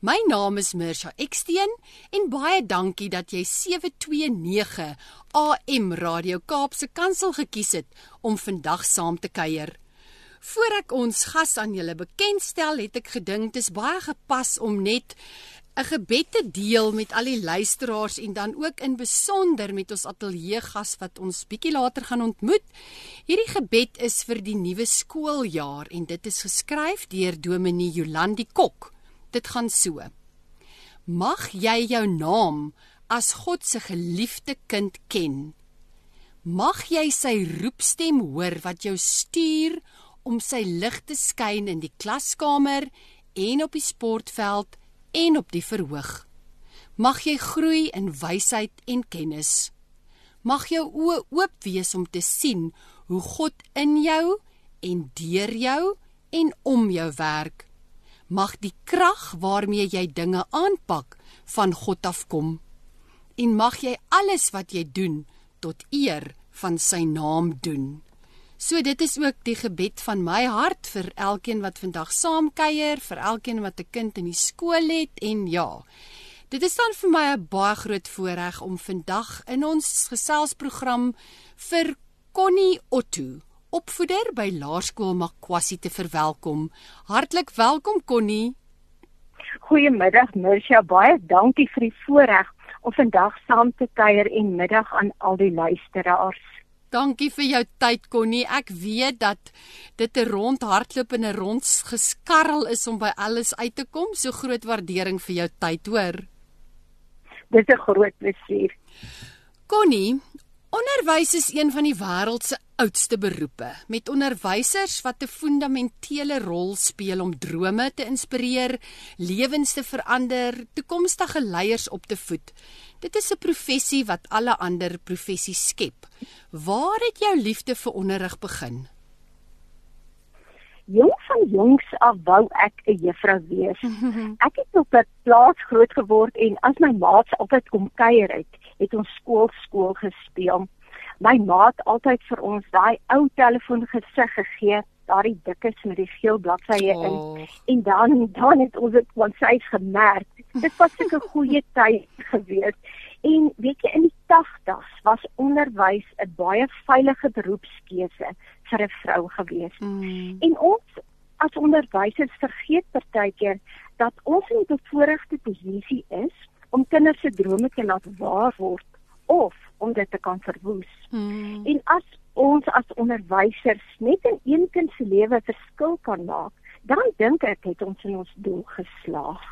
My naam is Mirsha Eksteen en baie dankie dat jy 729 AM Radio Kaapse Kansel gekies het om vandag saam te kuier. Voor ek ons gas aan julle bekendstel, het ek gedink dit is baie gepas om net 'n gebed te deel met al die luisteraars en dan ook in besonder met ons ateljee gas wat ons bietjie later gaan ontmoet. Hierdie gebed is vir die nuwe skooljaar en dit is geskryf deur Dominee Jolandi Kok. Dit gaan so. Mag jy jou naam as God se geliefde kind ken. Mag jy sy roepstem hoor wat jou stuur om sy lig te skyn in die klaskamer en op die sportveld en op die verhoog. Mag jy groei in wysheid en kennis. Mag jou oë oop wees om te sien hoe God in jou en deur jou en om jou werk mag die krag waarmee jy dinge aanpak van God afkom en mag jy alles wat jy doen tot eer van sy naam doen. So dit is ook die gebed van my hart vir elkeen wat vandag saam kuier, vir elkeen wat 'n kind in die skool het en ja. Dit is dan vir my 'n baie groot voorreg om vandag in ons geselsprogram vir Connie Otto opvoeder by Laerskool Makwasi te verwelkom. Hartlik welkom Connie. Goeiemiddag Mirsha, baie dankie vir die voorreg om vandag saam te kuier en middag aan al die luisteraars. Dankie vir jou tyd Connie. Ek weet dat dit 'n rondhardloop en 'n rondsgeskarrel is om by alles uit te kom. So groot waardering vir jou tyd, hoor. Dit is 'n groot plesier. Connie, onderwys is een van die wêreld se oudste beroepe met onderwysers wat 'n fundamentele rol speel om drome te inspireer, lewens te verander, toekomstige leiers op te voed. Dit is 'n professie wat alle ander professies skep. Waar het jou liefde vir onderrig begin? Jong van jongs af wou ek 'n juffrou wees. Ek het op 'n plaas groot geword en as my maats altyd kom kuier het, het ons skool skool gespeel my maat altyd vir ons daai ou telefoon gesig gegee, daardie dikkes met die geel bladsye in. Oh. En dan dan het ons dit van sy gemerk. Dit was 'n goeie tyd gewees. En weet jy in die 80's was onderwys 'n baie veilige beroepskeuse vir 'n vrou gewees. Mm. En ons as onderwysers vergeet partykeer dat ons in 'n bevoordeelde posisie is om kinders se drome te laat waar word of om dit te kan verwoes. Hmm. En as ons as onderwysers net in een kind se lewe verskil kan maak, dan dink ek het ons in ons doel geslaag.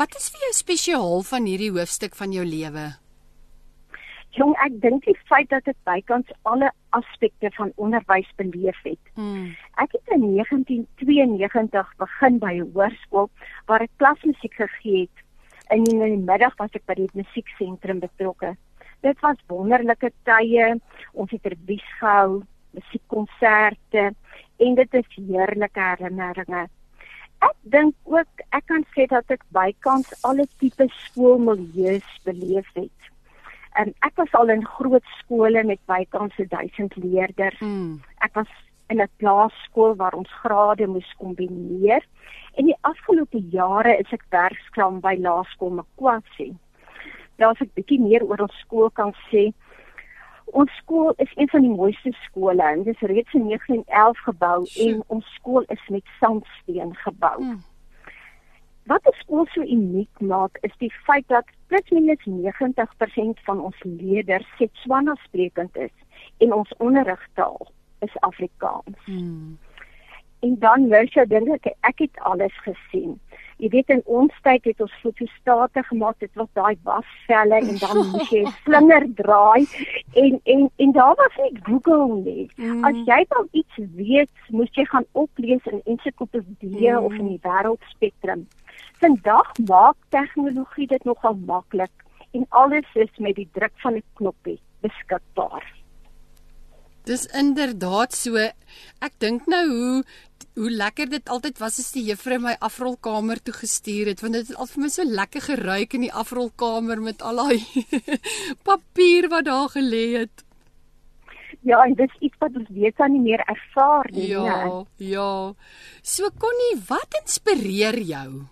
Wat is vir jou spesiaal van hierdie hoofstuk van jou lewe? Jong, ek dink die feit dat ek bykans alle aspekte van onderwys beleef het. Hmm. Ek het in 1992 begin by 'n hoërskool waar ek klasmusiek gegee het. En in die middag was ek by die musieksentrum betrokke dit was wonderlike tye. Ons het rebies gehou, musiekkonserte en dit is heerlike herinneringe. Ek dink ook ek kan sê dat ek bykans alle tipe skoolmilieus beleef het. En ek was al in groot skole met bykans 1000 leerders. Mm. Ek was in 'n plaaskool waar ons grade moes kombineer. En die afgelope jare is ek werksaam by Laerskool Makwasi daar as ek bietjie meer oor ons skool kan sê. Ons skool is een van die mooiste skole en dit is reeds in 1911 gebou en ons skool is met sandsteen gebou. Hmm. Wat die skool so uniek maak is die feit dat plus minus 90% van ons leerders Setswana sprekend is en ons onderrigtaal is Afrikaans. Hmm. En dan jy dink ek ek het alles gesien jy weet in ons tyd het ons fotostate gemaak dit was daai wasvelle en dan moes jy 'n slinger draai en en en daar was nie Google nie mm. as jy dan iets weet moes jy gaan oplees in ensiklopedie mm. of in die wêreldspektrum vandag maak tegnologie dit nogal maklik en alles is met die druk van 'n knoppie beskikbaar Dis inderdaad so. Ek dink nou hoe hoe lekker dit altyd was as die juffrou my afrolkamer toe gestuur het want dit het al vir my so lekker geruik in die afrolkamer met al daai papier wat daar gelê het. Ja, en dis iets wat ons weet aan nie meer ervaar nie. Ja, nie. ja. So Connie, wat inspireer jou?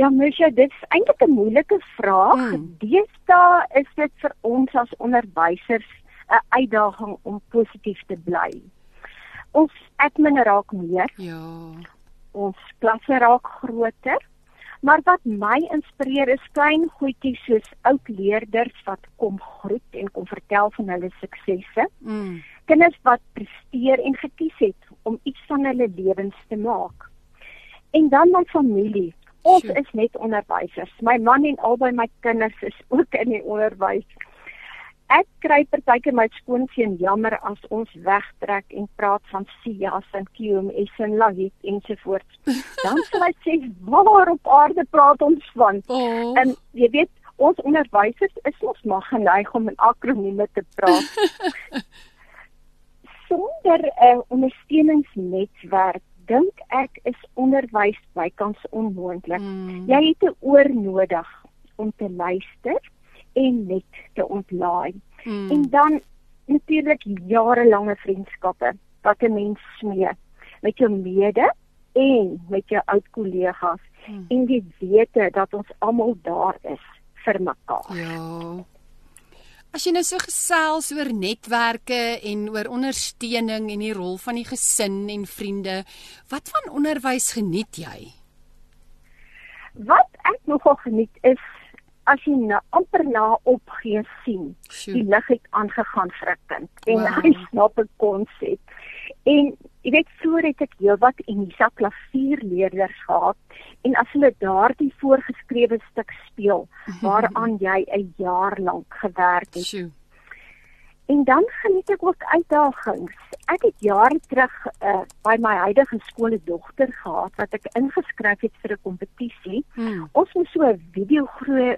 Ja, Misha, dit is eintlik 'n moeilike vraag. Hmm. Deesdae is dit vir ons as onderwysers 'n uitdaging om positief te bly. Ons admin raak meer, Ja. ons klasse raak groter, maar wat my inspireer is klein goedjies soos oud leerders wat kom groet en kom vertel van hulle suksesse. Mm. Kinders wat presteer en gekies het om iets van hulle lewens te maak. En dan my familie. Ons Sjoe. is net onderwysers. My man en albei my kinders is ook in die onderwys. Ek kry partykeer my skoonseun jammer as ons wegtrek en praat van SIAS en QMS en LAHIT ensovoorts. Dan sal hy sê, "Waar op aarde praat ons van?" Oh. En jy weet, ons onderwysers is mos maar geneig om in akronieme te praat. Sonder 'n ondersteuningsnetwerk dink ek is onderwys bykans onmoontlik. Mm. Jy het 'n oor nodig om te luister en net te ontlaai. Mm. En dan natuurlik jarelange vriendskappe wat 'n mens smee met jou mede en met jou oud kollegas Hmm. en die wete dat ons almal daar is vir mekaar. Ja. As jy nou so gesels oor netwerke en oor ondersteuning en die rol van die gesin en vriende, wat van onderwys geniet jy? Wat ek nogal geniet is as jy na amper na opgee sien. Sjoe. Die lig het aangegaan vir 'n kind en Wow. hy snap 'n konsep. En jy weet voor het ek heelwat Unisa klavierleerders gehad en as hulle daardie voorgeskrewe stuk speel waaraan jy 'n jaar lank gewerk het Sjoe. En dan geniet ek ook uitdagings. Ek het jare terug uh, by my huidige skool 'n dogter gehad wat ek ingeskryf het vir 'n kompetisie. Hmm. Ons moes so 'n video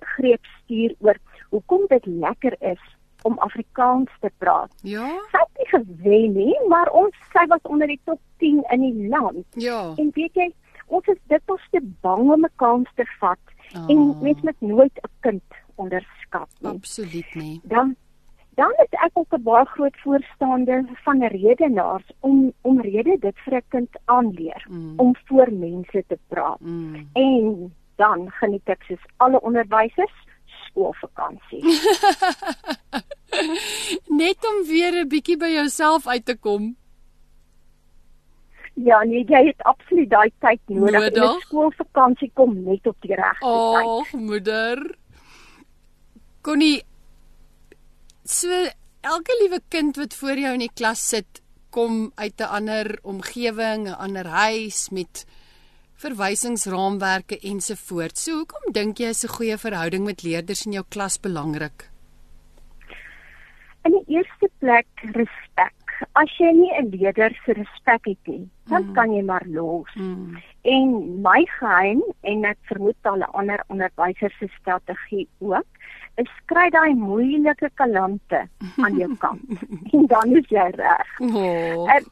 greep stuur oor hoekom dit lekker is om Afrikaans te praat. Ja? Sy het nie gewen nie, maar ons sy was onder die top 10 in die land. Ja. En weet jy, ons is dikwels te bang om 'n kans te vat Ah. en mens moet nooit 'n kind onderskat nie Absoluut nie. dan dan is ek ook 'n baie groot voorstander van redenaars om om rede dit vir 'n kind aanleer Mm. om voor mense te praat. Mm. En dan geniet ek soos alle onderwysers skoolvakansie. Net om weer 'n bietjie by jouself uit te kom. ja, nee, jy het absoluut daai tyd nodig. 'n skoolvakansie kom net op die regte tyd. Ag, moeder. Connie, so elke liewe kind wat voor jou in die klas sit, kom uit 'n ander omgewing, 'n ander huis met verwysingsraamwerke ensovoorts. So hoekom dink jy is 'n goeie verhouding met leerders in jou klas belangrik? In die eerste plek respek. As jy nie 'n leerder se respek het nie, dan Mm. kan jy maar los. Mm. En my geheim en ek vermoed alle ander onderwysers se strategie ook, is kry daai moeilike kalante aan jou kant. en dan is jy reg. Oh. En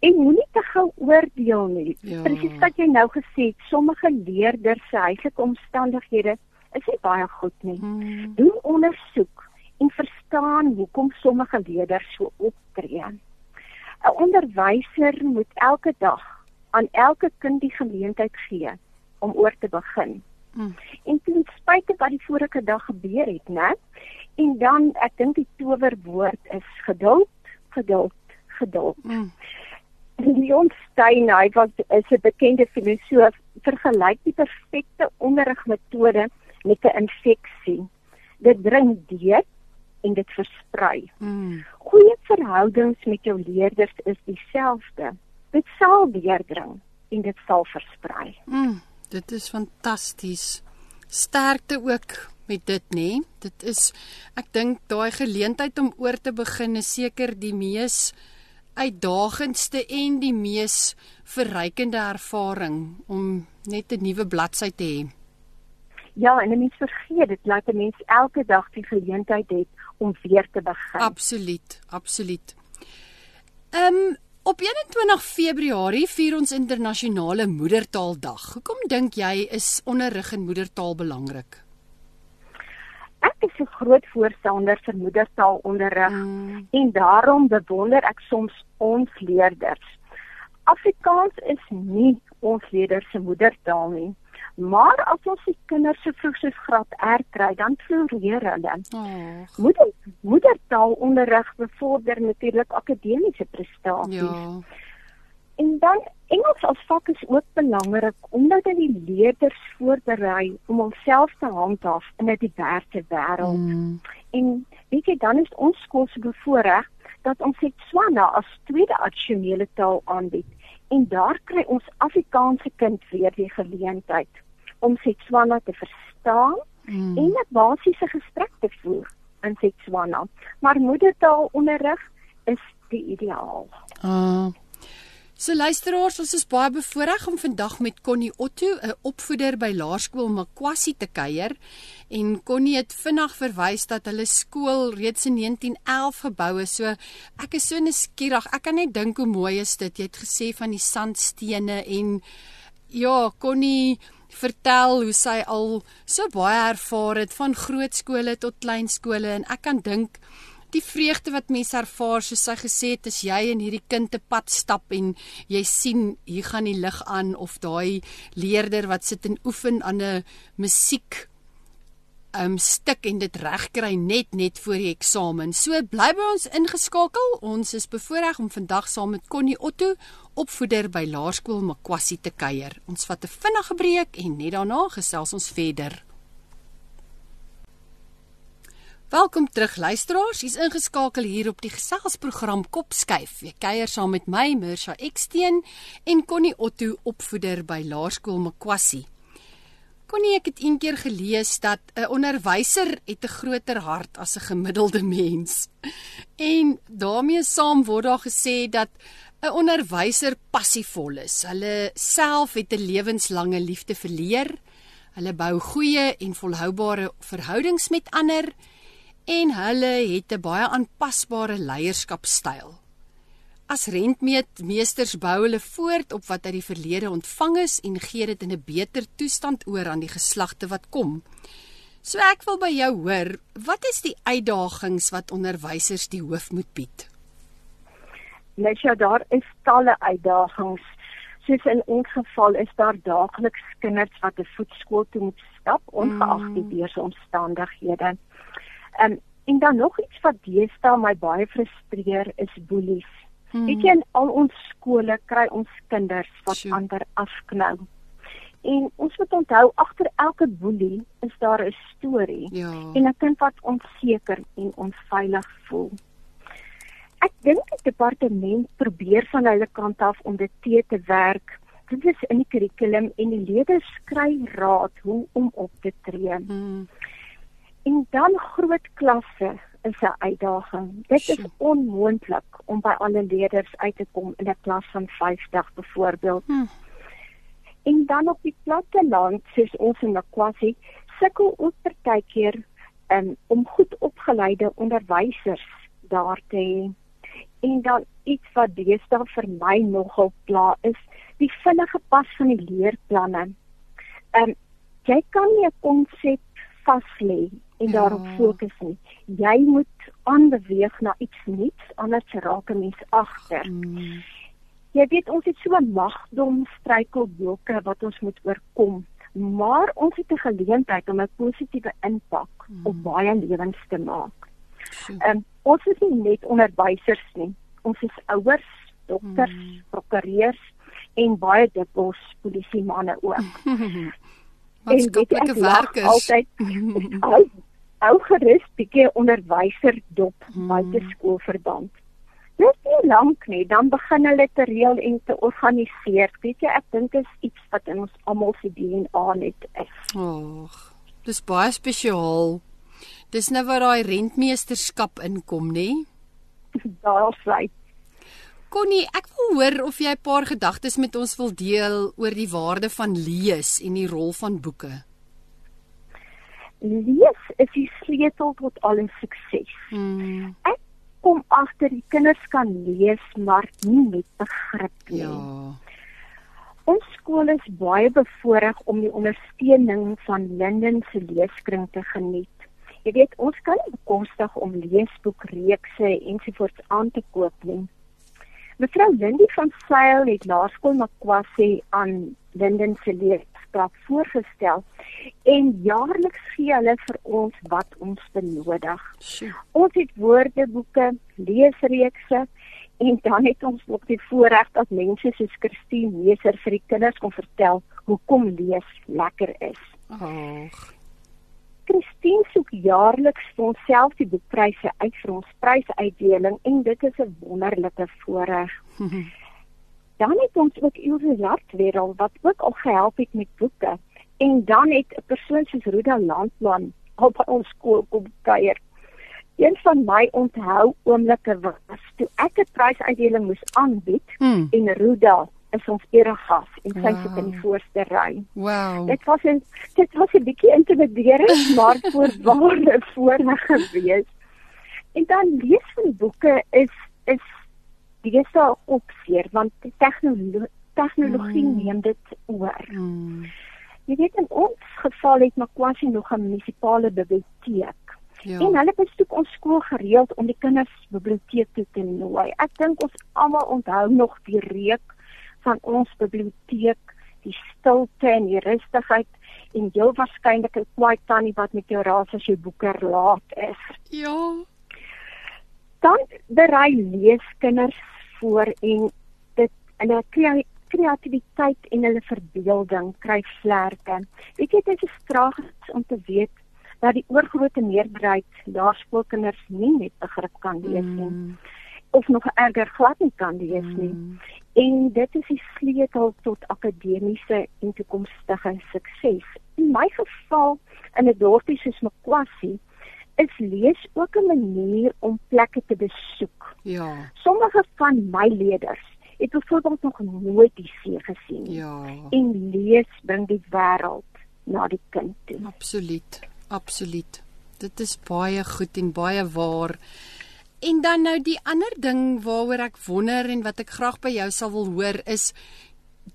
en moenie te gou oordeel nie. Ja. Presies wat jy nou gesê het, sommige leerders se huislike omstandighede is nie baie goed nie. Mm. Doen ondersoek en verstaan hoekom sommige leerders so optree. 'n Onderwyser moet elke dag aan elke kind die geleentheid gee om oor te begin. Mm. En ten spyte wat die vorige dag gebeur het, né? En dan ek dink die towerwoord is geduld, geduld, geduld. Mm. Leon Stein, hy was is 'n bekende filosoof, vergelyk die perfekte onderrigmetode met 'n infeksie. Dit dring deur en dit versprei. Mm. Goeie verhoudings met jou leerders is dieselfde. Dit sal deurdring en dit sal versprei. Mm, dit is fantasties. Sterkte ook met dit, nê? Dit is ek dink daai geleentheid om oor te begin is seker die mees uitdagendste en die mees verrykende ervaring om net 'n nuwe bladsy te hê. Ja, en 'n mens vergeet dit laat 'n mens elke dag die geleentheid het om weer te begin. Absoluut, absoluut. Ehm um, op 21 Februarie vier ons internasionale moedertaaldag. Hoekom dink jy is onderrig in moedertaal belangrik? Ek is 'n groot voorstander vir moedertaalonderrig mm. en daarom bewonder ek soms ons leerders. Afrikaans is nie ons leerders se moedertaal nie. Maar as ons die kinders se vroegste graad R kry, dan floreer hulle. Oh. Moeder moedertaalonderrig bevorder natuurlik akademiese prestasies. Ja. En dan Engels as vak is ook belangrik omdat dit die leerders voorberei om homself te handhaaf in 'n diverse wêreld. Mm. En weet jy dan is ons skool se bevoorreg dat ons Setswana as tweede addisionele taal aanbied en daar kry ons Afrikaanse kind weer die geleentheid om Setswana te verstaan mm. en 'n basiese gesprek te voer in Setswana. Maar moedertaalonderrig is die ideaal. Uh. So luisteraars, ons is baie bevoorreg om vandag met Connie Otto, 'n opvoeder by Laerskool Makwasi te kuier. En Connie het vinnig verwys dat hulle skool reeds in 1911 gebou is. So ek is so nuuskierig. Ek kan net dink hoe mooi is dit. Jy het gesê van die sandstene en ja, Connie vertel hoe sy al so baie ervaar het van groot skole tot klein skole en ek kan dink die vreugde wat mense ervaar soos sy gesê het as jy in hierdie kind te pad stap en jy sien hier gaan die lig aan of daai leerder wat sit en oefen aan 'n musiek um stuk en dit regkry net net voor die eksamen. So bly by ons ingeskakel. Ons is bevoorreg om vandag saam met Connie Otto, opvoeder by Laerskool Makwasi te kuier. Ons vat 'n vinnige breek en net daarna gesels ons verder. Welkom terug luisteraars. Jy's ingeskakel hier op die geselsprogram Kopskuif. Jy kuier saam met my, Mirsha Eksteen en Connie Otto, opvoeder by Laerskool Makwasi. Connie, ek het eendag gelees dat 'n onderwyser het 'n groter hart as 'n gemiddelde mens. En daarmee saam word daar gesê dat 'n onderwyser passievol is. Hulle self het 'n lewenslange liefde vir leer. Hulle bou goeie en volhoubare verhoudings met ander en hulle het 'n baie aanpasbare leierskapstyl. As rentmeesters bou hulle voort op wat uit die verlede ontvang is en gee dit in 'n beter toestand oor aan die geslagte wat kom. So ek wil by jou hoor, wat is die uitdagings wat onderwysers die hoof moet bied? Net ja, daar is talle uitdagings. Soos in ons geval is daar daagliks kinders wat 'n voetskool toe moet stap ongeag die mm. Um, en dan nog iets wat deesdae my baie frustreer is boelies. Hmm. Weet jy in al ons skole kry ons kinders wat sure. ander afknou. En ons moet onthou agter elke boelie is daar 'n storie ja. en 'n kind wat onseker en onveilig voel. Ek dink die departement probeer van hulle kant af om dit te te werk. Dit is in die kurrikulum en die leerders kry raad hoe om op te tree. Hmm. En dan groot klasse is 'n uitdaging. Dit is onmoontlik om by alle leerders uit te kom in 'n klas van 50 byvoorbeeld. Hm. En dan op die platte land, soos ons in Nakwasi, sukkel ons partykeer um, om goed opgeleide onderwysers daar te hê. En dan iets wat deesdae vir my nogal pla is, die vinnige pas van die leerplanne. Ehm um, jy kan nie 'n konsep vas lê en ja. daarop fokus nie. Jy moet aanbeweeg na iets nuuts anders raak 'n mens agter. Hmm. Jy weet ons het so 'n magdom struikelblokke wat ons moet oorkom, maar ons het 'n geleentheid om 'n positiewe impak hmm. op baie lewens te maak. Ehm um, ons is nie net onderwysers nie. Ons is ouers, dokters, hmm. prokureurs en baie dikwels polisie manne ook. Maatskaplike werkers. Altyd hou gerus bietjie onderwyser dop hmm. buite skoolverband. Net nie lank nie, dan begin hulle te reël en te organiseer. Weet jy, ek dink dit is iets wat in ons almal se DNA net is. Ag, dis baie spesiaal. Dis nou waar daai rentmeesterskap inkom, nê? Daar sê Connie, ek wil hoor of jy 'n paar gedagtes met ons wil deel oor die waarde van lees en die rol van boeke. Lees is die sleutel tot alle sukses. Hmm. Ek kom agter die kinders kan lees maar nie met begrip nie. Ja. Ons skool is baie bevoorreg om die ondersteuning van Linden se leeskring te geniet. Jy weet, ons kan nie bekostig om leesboekreekse ensovoorts aan te koop nie. Mevrou Lindy van Sail het laerskool Makwasi aan Linden se leeskrag voorgestel en jaarliks gee hulle vir ons wat ons benodig. Ons het woordeboeke, leesreekse en dan het ons ook die voorreg dat mense soos Christine Meser vir die kinders kon vertel hoekom lees lekker is. Ag. Christine soek jaarliks vir onsself die boekpryse uit vir ons prysuitdeling en dit is 'n wonderlike voorreg. dan het ons ook Ilse Hartwedel wat ook al gehelp het met boeke en dan het 'n persoon soos Ruda Landplan op ons skool kom kuier een van my onthou oomblikke was toe ek 'n prysuitdeling moes aanbied hmm. en Ruda is ons eregas en sy wow. sit in die voorste ry. Wow. Dit was 'n dit was 'n bietjie intimiderend maar voorwaarde voorne gewees. En dan lees van boeke is is dis so opseer want die tegnologie tegnologie mm. neem dit oor. Mm. Jy weet in ons geval het Makwasi nog 'n munisipale biblioteek Ja. En hulle besoek ons skool gereeld om die kinders biblioteek toe te nooi. Ek dink ons almal onthou nog die reuk van ons biblioteek, die stilte en die rustigheid en heel waarskynlik 'n kwaai tannie wat met jou raas as jy boeke laat is. Ja. Dan berei lees kinders voor en dit hulle kreatiwiteit en hulle verbeelding kry vlerke. Weet jy dit is tragies om te weet dat die oorgrootste meerderheid laerskoolkinders nie met begrip kan lees nie mm. of nog erger glad nie kan lees nie. Mm. En dit is die sleutel tot akademiese en toekomstige sukses. In my geval in 'n dorpie soos Makwasi is lees ook 'n manier om plekke te besoek. Ja. Sommige van my leerders het byvoorbeeld nog nooit die see gesien nie. Ja. En lees bring die wêreld na die kind toe. Absoluut. Absoluut. Dit is baie goed en baie waar. En dan nou die ander ding waaroor ek wonder en wat ek graag by jou sal wil hoor is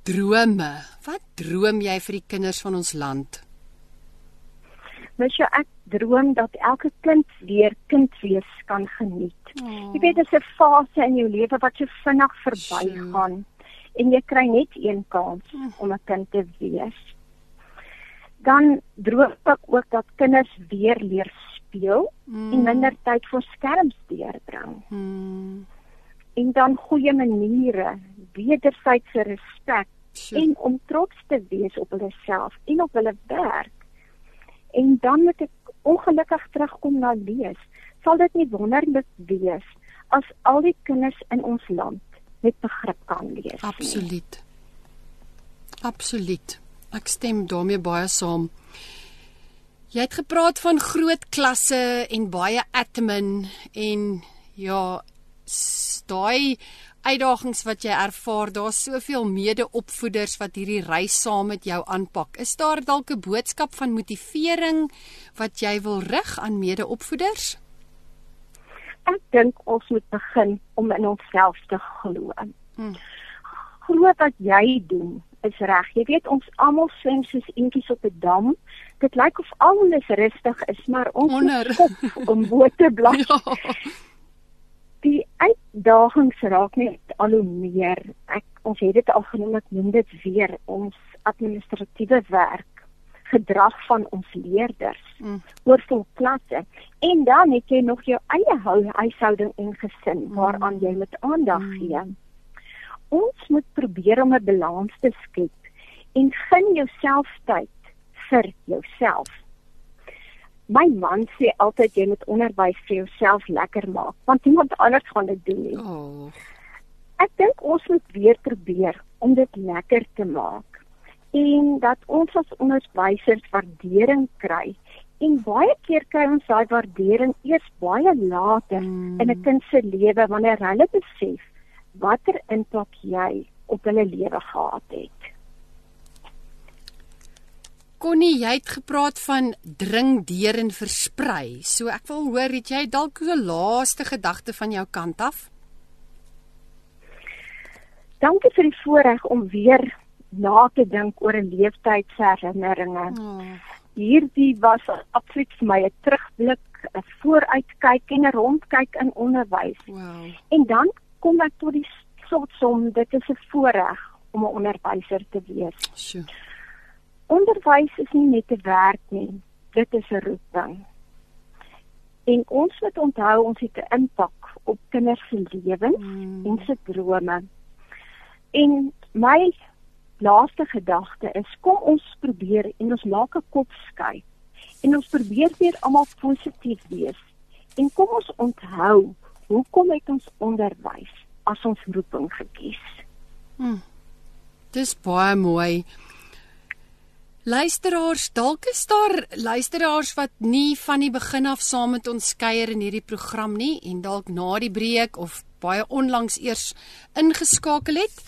drome. Wat droom jy vir die kinders van ons land? Mens jy ek droom dat elke kind weer kind wees kan geniet. Oh. Jy weet dit is 'n fase in jou lewe wat so vinnig verbygaan en jy kry net een kans hm. om 'n kind te wees dan droog ek ook dat kinders weer leer speel mm. en minder tyd voor skerms deurbring. Mm. En dan goeie maniere, wederwysige respek sure. en om trots te wees op hulle self en op hulle werk. En dan moet ek ongelukkig terugkom na lees. Sal dit nie wonderlik wees as al die kinders in ons land met begrip kan lees? Absoluut. Absoluut. Ek stem daarmee baie saam. Jy het gepraat van groot klasse en baie admin en ja, daai uitdagings wat jy ervaar, daar's soveel mede-opvoeders wat hierdie reis saam met jou aanpak. Is daar dalk 'n boodskap van motivering wat jy wil rig aan mede-opvoeders? Ek dink ons moet begin om in onsself te glo. Hmm. Glo wat jy doen is reg. Jy weet ons almal swem soos eentjies op 'n dam. Dit lyk of alles rustig is, maar ons Onder. kop om bo te bly. Ja. Die uitdagings raak net al hoe meer. Ek ons het dit al genoem, ek noem dit weer ons administratiewe werk gedrag van ons leerders mm. oor vol klasse en dan het jy nog jou eie huishouding en gesin mm. waaraan jy met aandag mm. gee ons moet probeer om 'n balans te skep en gun jouself tyd vir jouself. My man sê altyd jy moet onderwys vir jouself lekker maak want iemand anders gaan dit doen nie. Oh. Ek dink ons moet weer probeer om dit lekker te maak en dat ons as onderwysers waardering kry. En baie keer kry ons daai waardering eers baie later mm. in 'n kind se lewe wanneer hulle besef watter impak jy op hulle lewe gehad het. Connie, jy het gepraat van dring deur en versprei. So ek wil hoor, het jy dalk 'n laaste gedagte van jou kant af? Dankie vir die voorreg om weer na te dink oor 'n lewensherinneringe. Oh. Hierdie was absoluut vir my 'n terugblik, 'n vooruitkyk en 'n rondkyk in onderwys. Wow. En dan kom ek tot die slotsom, dit is 'n voorreg om 'n onderwyser te wees. Sjoe. Onderwys is nie net 'n werk nie, dit is 'n roeping. En ons moet onthou ons het 'n impak op kinders se lewens mm. en se drome. En my laaste gedagte is kom ons probeer en ons maak 'n kop skei. En ons probeer weer almal positief wees. En kom ons onthou, hoekom het ons onderwys as ons roeping gekies? Hmm. Dis baie mooi. Luisteraars, dalk is daar luisteraars wat nie van die begin af saam met ons kuier in hierdie program nie en dalk na die breek of baie onlangs eers ingeskakel het.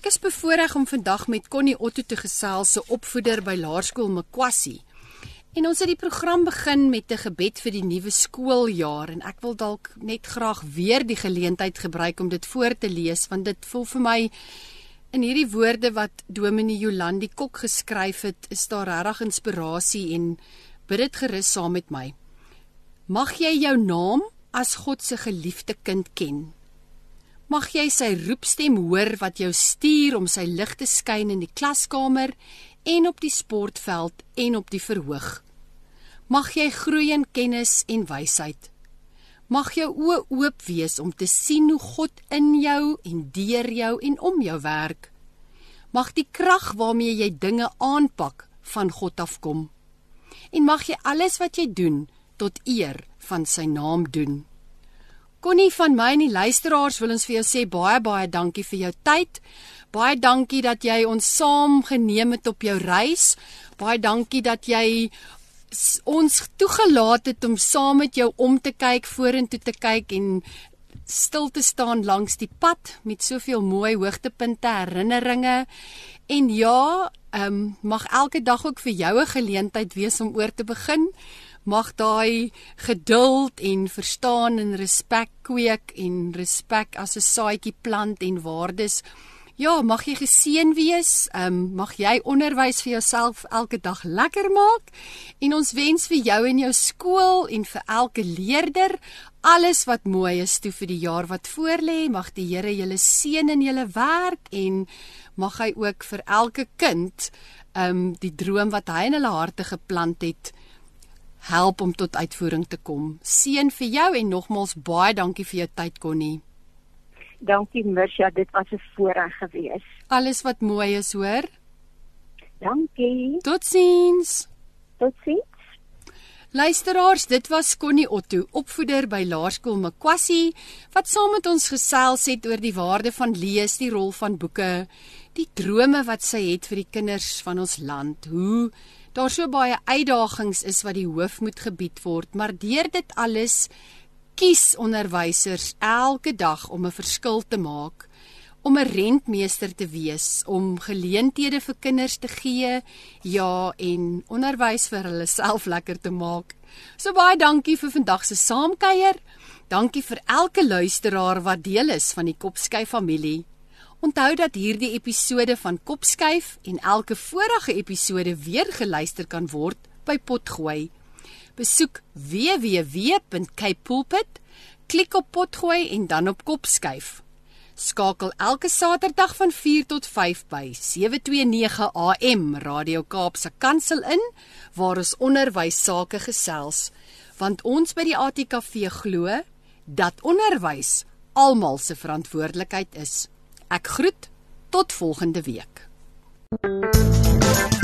Ek is bevoorreg om vandag met Connie Otto te gesels, se opvoeder by Laerskool Mkwassi. En ons het die program begin met 'n gebed vir die nuwe skooljaar en ek wil dalk net graag weer die geleentheid gebruik om dit voor te lees want dit voel vir my In hierdie woorde wat Dominee Jolandi Kok geskryf het, is daar regtig inspirasie en bid dit gerus saam met my. Mag jy jou naam as God se geliefde kind ken. Mag jy sy roepstem hoor wat jou stuur om sy lig te skyn in die klaskamer en op die sportveld en op die verhoog. Mag jy groei in kennis en wysheid. Mag jou oë oop wees om te sien hoe God in jou en deur jou en om jou werk. Mag die krag waarmee jy dinge aanpak van God afkom. En mag jy alles wat jy doen tot eer van sy naam doen. Connie van my en die luisteraars wil ons vir jou sê baie baie dankie vir jou tyd. Baie dankie dat jy ons saam geneem het op jou reis. Baie dankie dat jy ons toegelaat het om saam met jou om te kyk, vorentoe te kyk en stil te staan langs die pad met soveel mooi hoogtepunte, herinneringe. En ja, ehm um, mag elke dag ook vir jou 'n geleentheid wees om oor te begin. Mag daai geduld en verstaan en respek kweek en respek as 'n saadjie plant en waardes Ja, mag jy geseën wees. Ehm um, mag jy onderwys vir jouself elke dag lekker maak. En ons wens vir jou en jou skool en vir elke leerder alles wat mooi is toe vir die jaar wat voorlê. Mag die Here julle seën in julle werk en mag hy ook vir elke kind ehm um, die droom wat hy in hulle harte geplant het help om tot uitvoering te kom. Seën vir jou en nogmals baie dankie vir jou tyd Connie. Dankie Mirsha, dit was 'n voorreg geweest. Alles wat mooi is, hoor. Dankie. Totsiens. Totsiens. Luisteraars, dit was Connie Otto, opvoeder by Laerskool Mkwassi, wat saam met ons gesels het oor die waarde van lees, die rol van boeke, die drome wat sy het vir die kinders van ons land. Hoe daar so baie uitdagings is wat die hoof moet gebied word, maar deur dit alles kies onderwysers elke dag om 'n verskil te maak, om 'n rentmeester te wees, om geleenthede vir kinders te gee, ja, en onderwys vir hulle self lekker te maak. So baie dankie vir vandag se saamkuier. Dankie vir elke luisteraar wat deel is van die Kopskyf familie. Onthou dat hierdie episode van Kopskyf en elke vorige episode weer geluister kan word by Potgooi besoek www.capepulpit, klik op potgooi en dan op kopskuif. Skakel elke Saterdag van 4 tot 5 by 729 AM Radio Kaapse Kansel in waar ons onderwys sake gesels, want ons by die ATKV glo dat onderwys almal se verantwoordelikheid is. Ek groet tot volgende week. Thank you.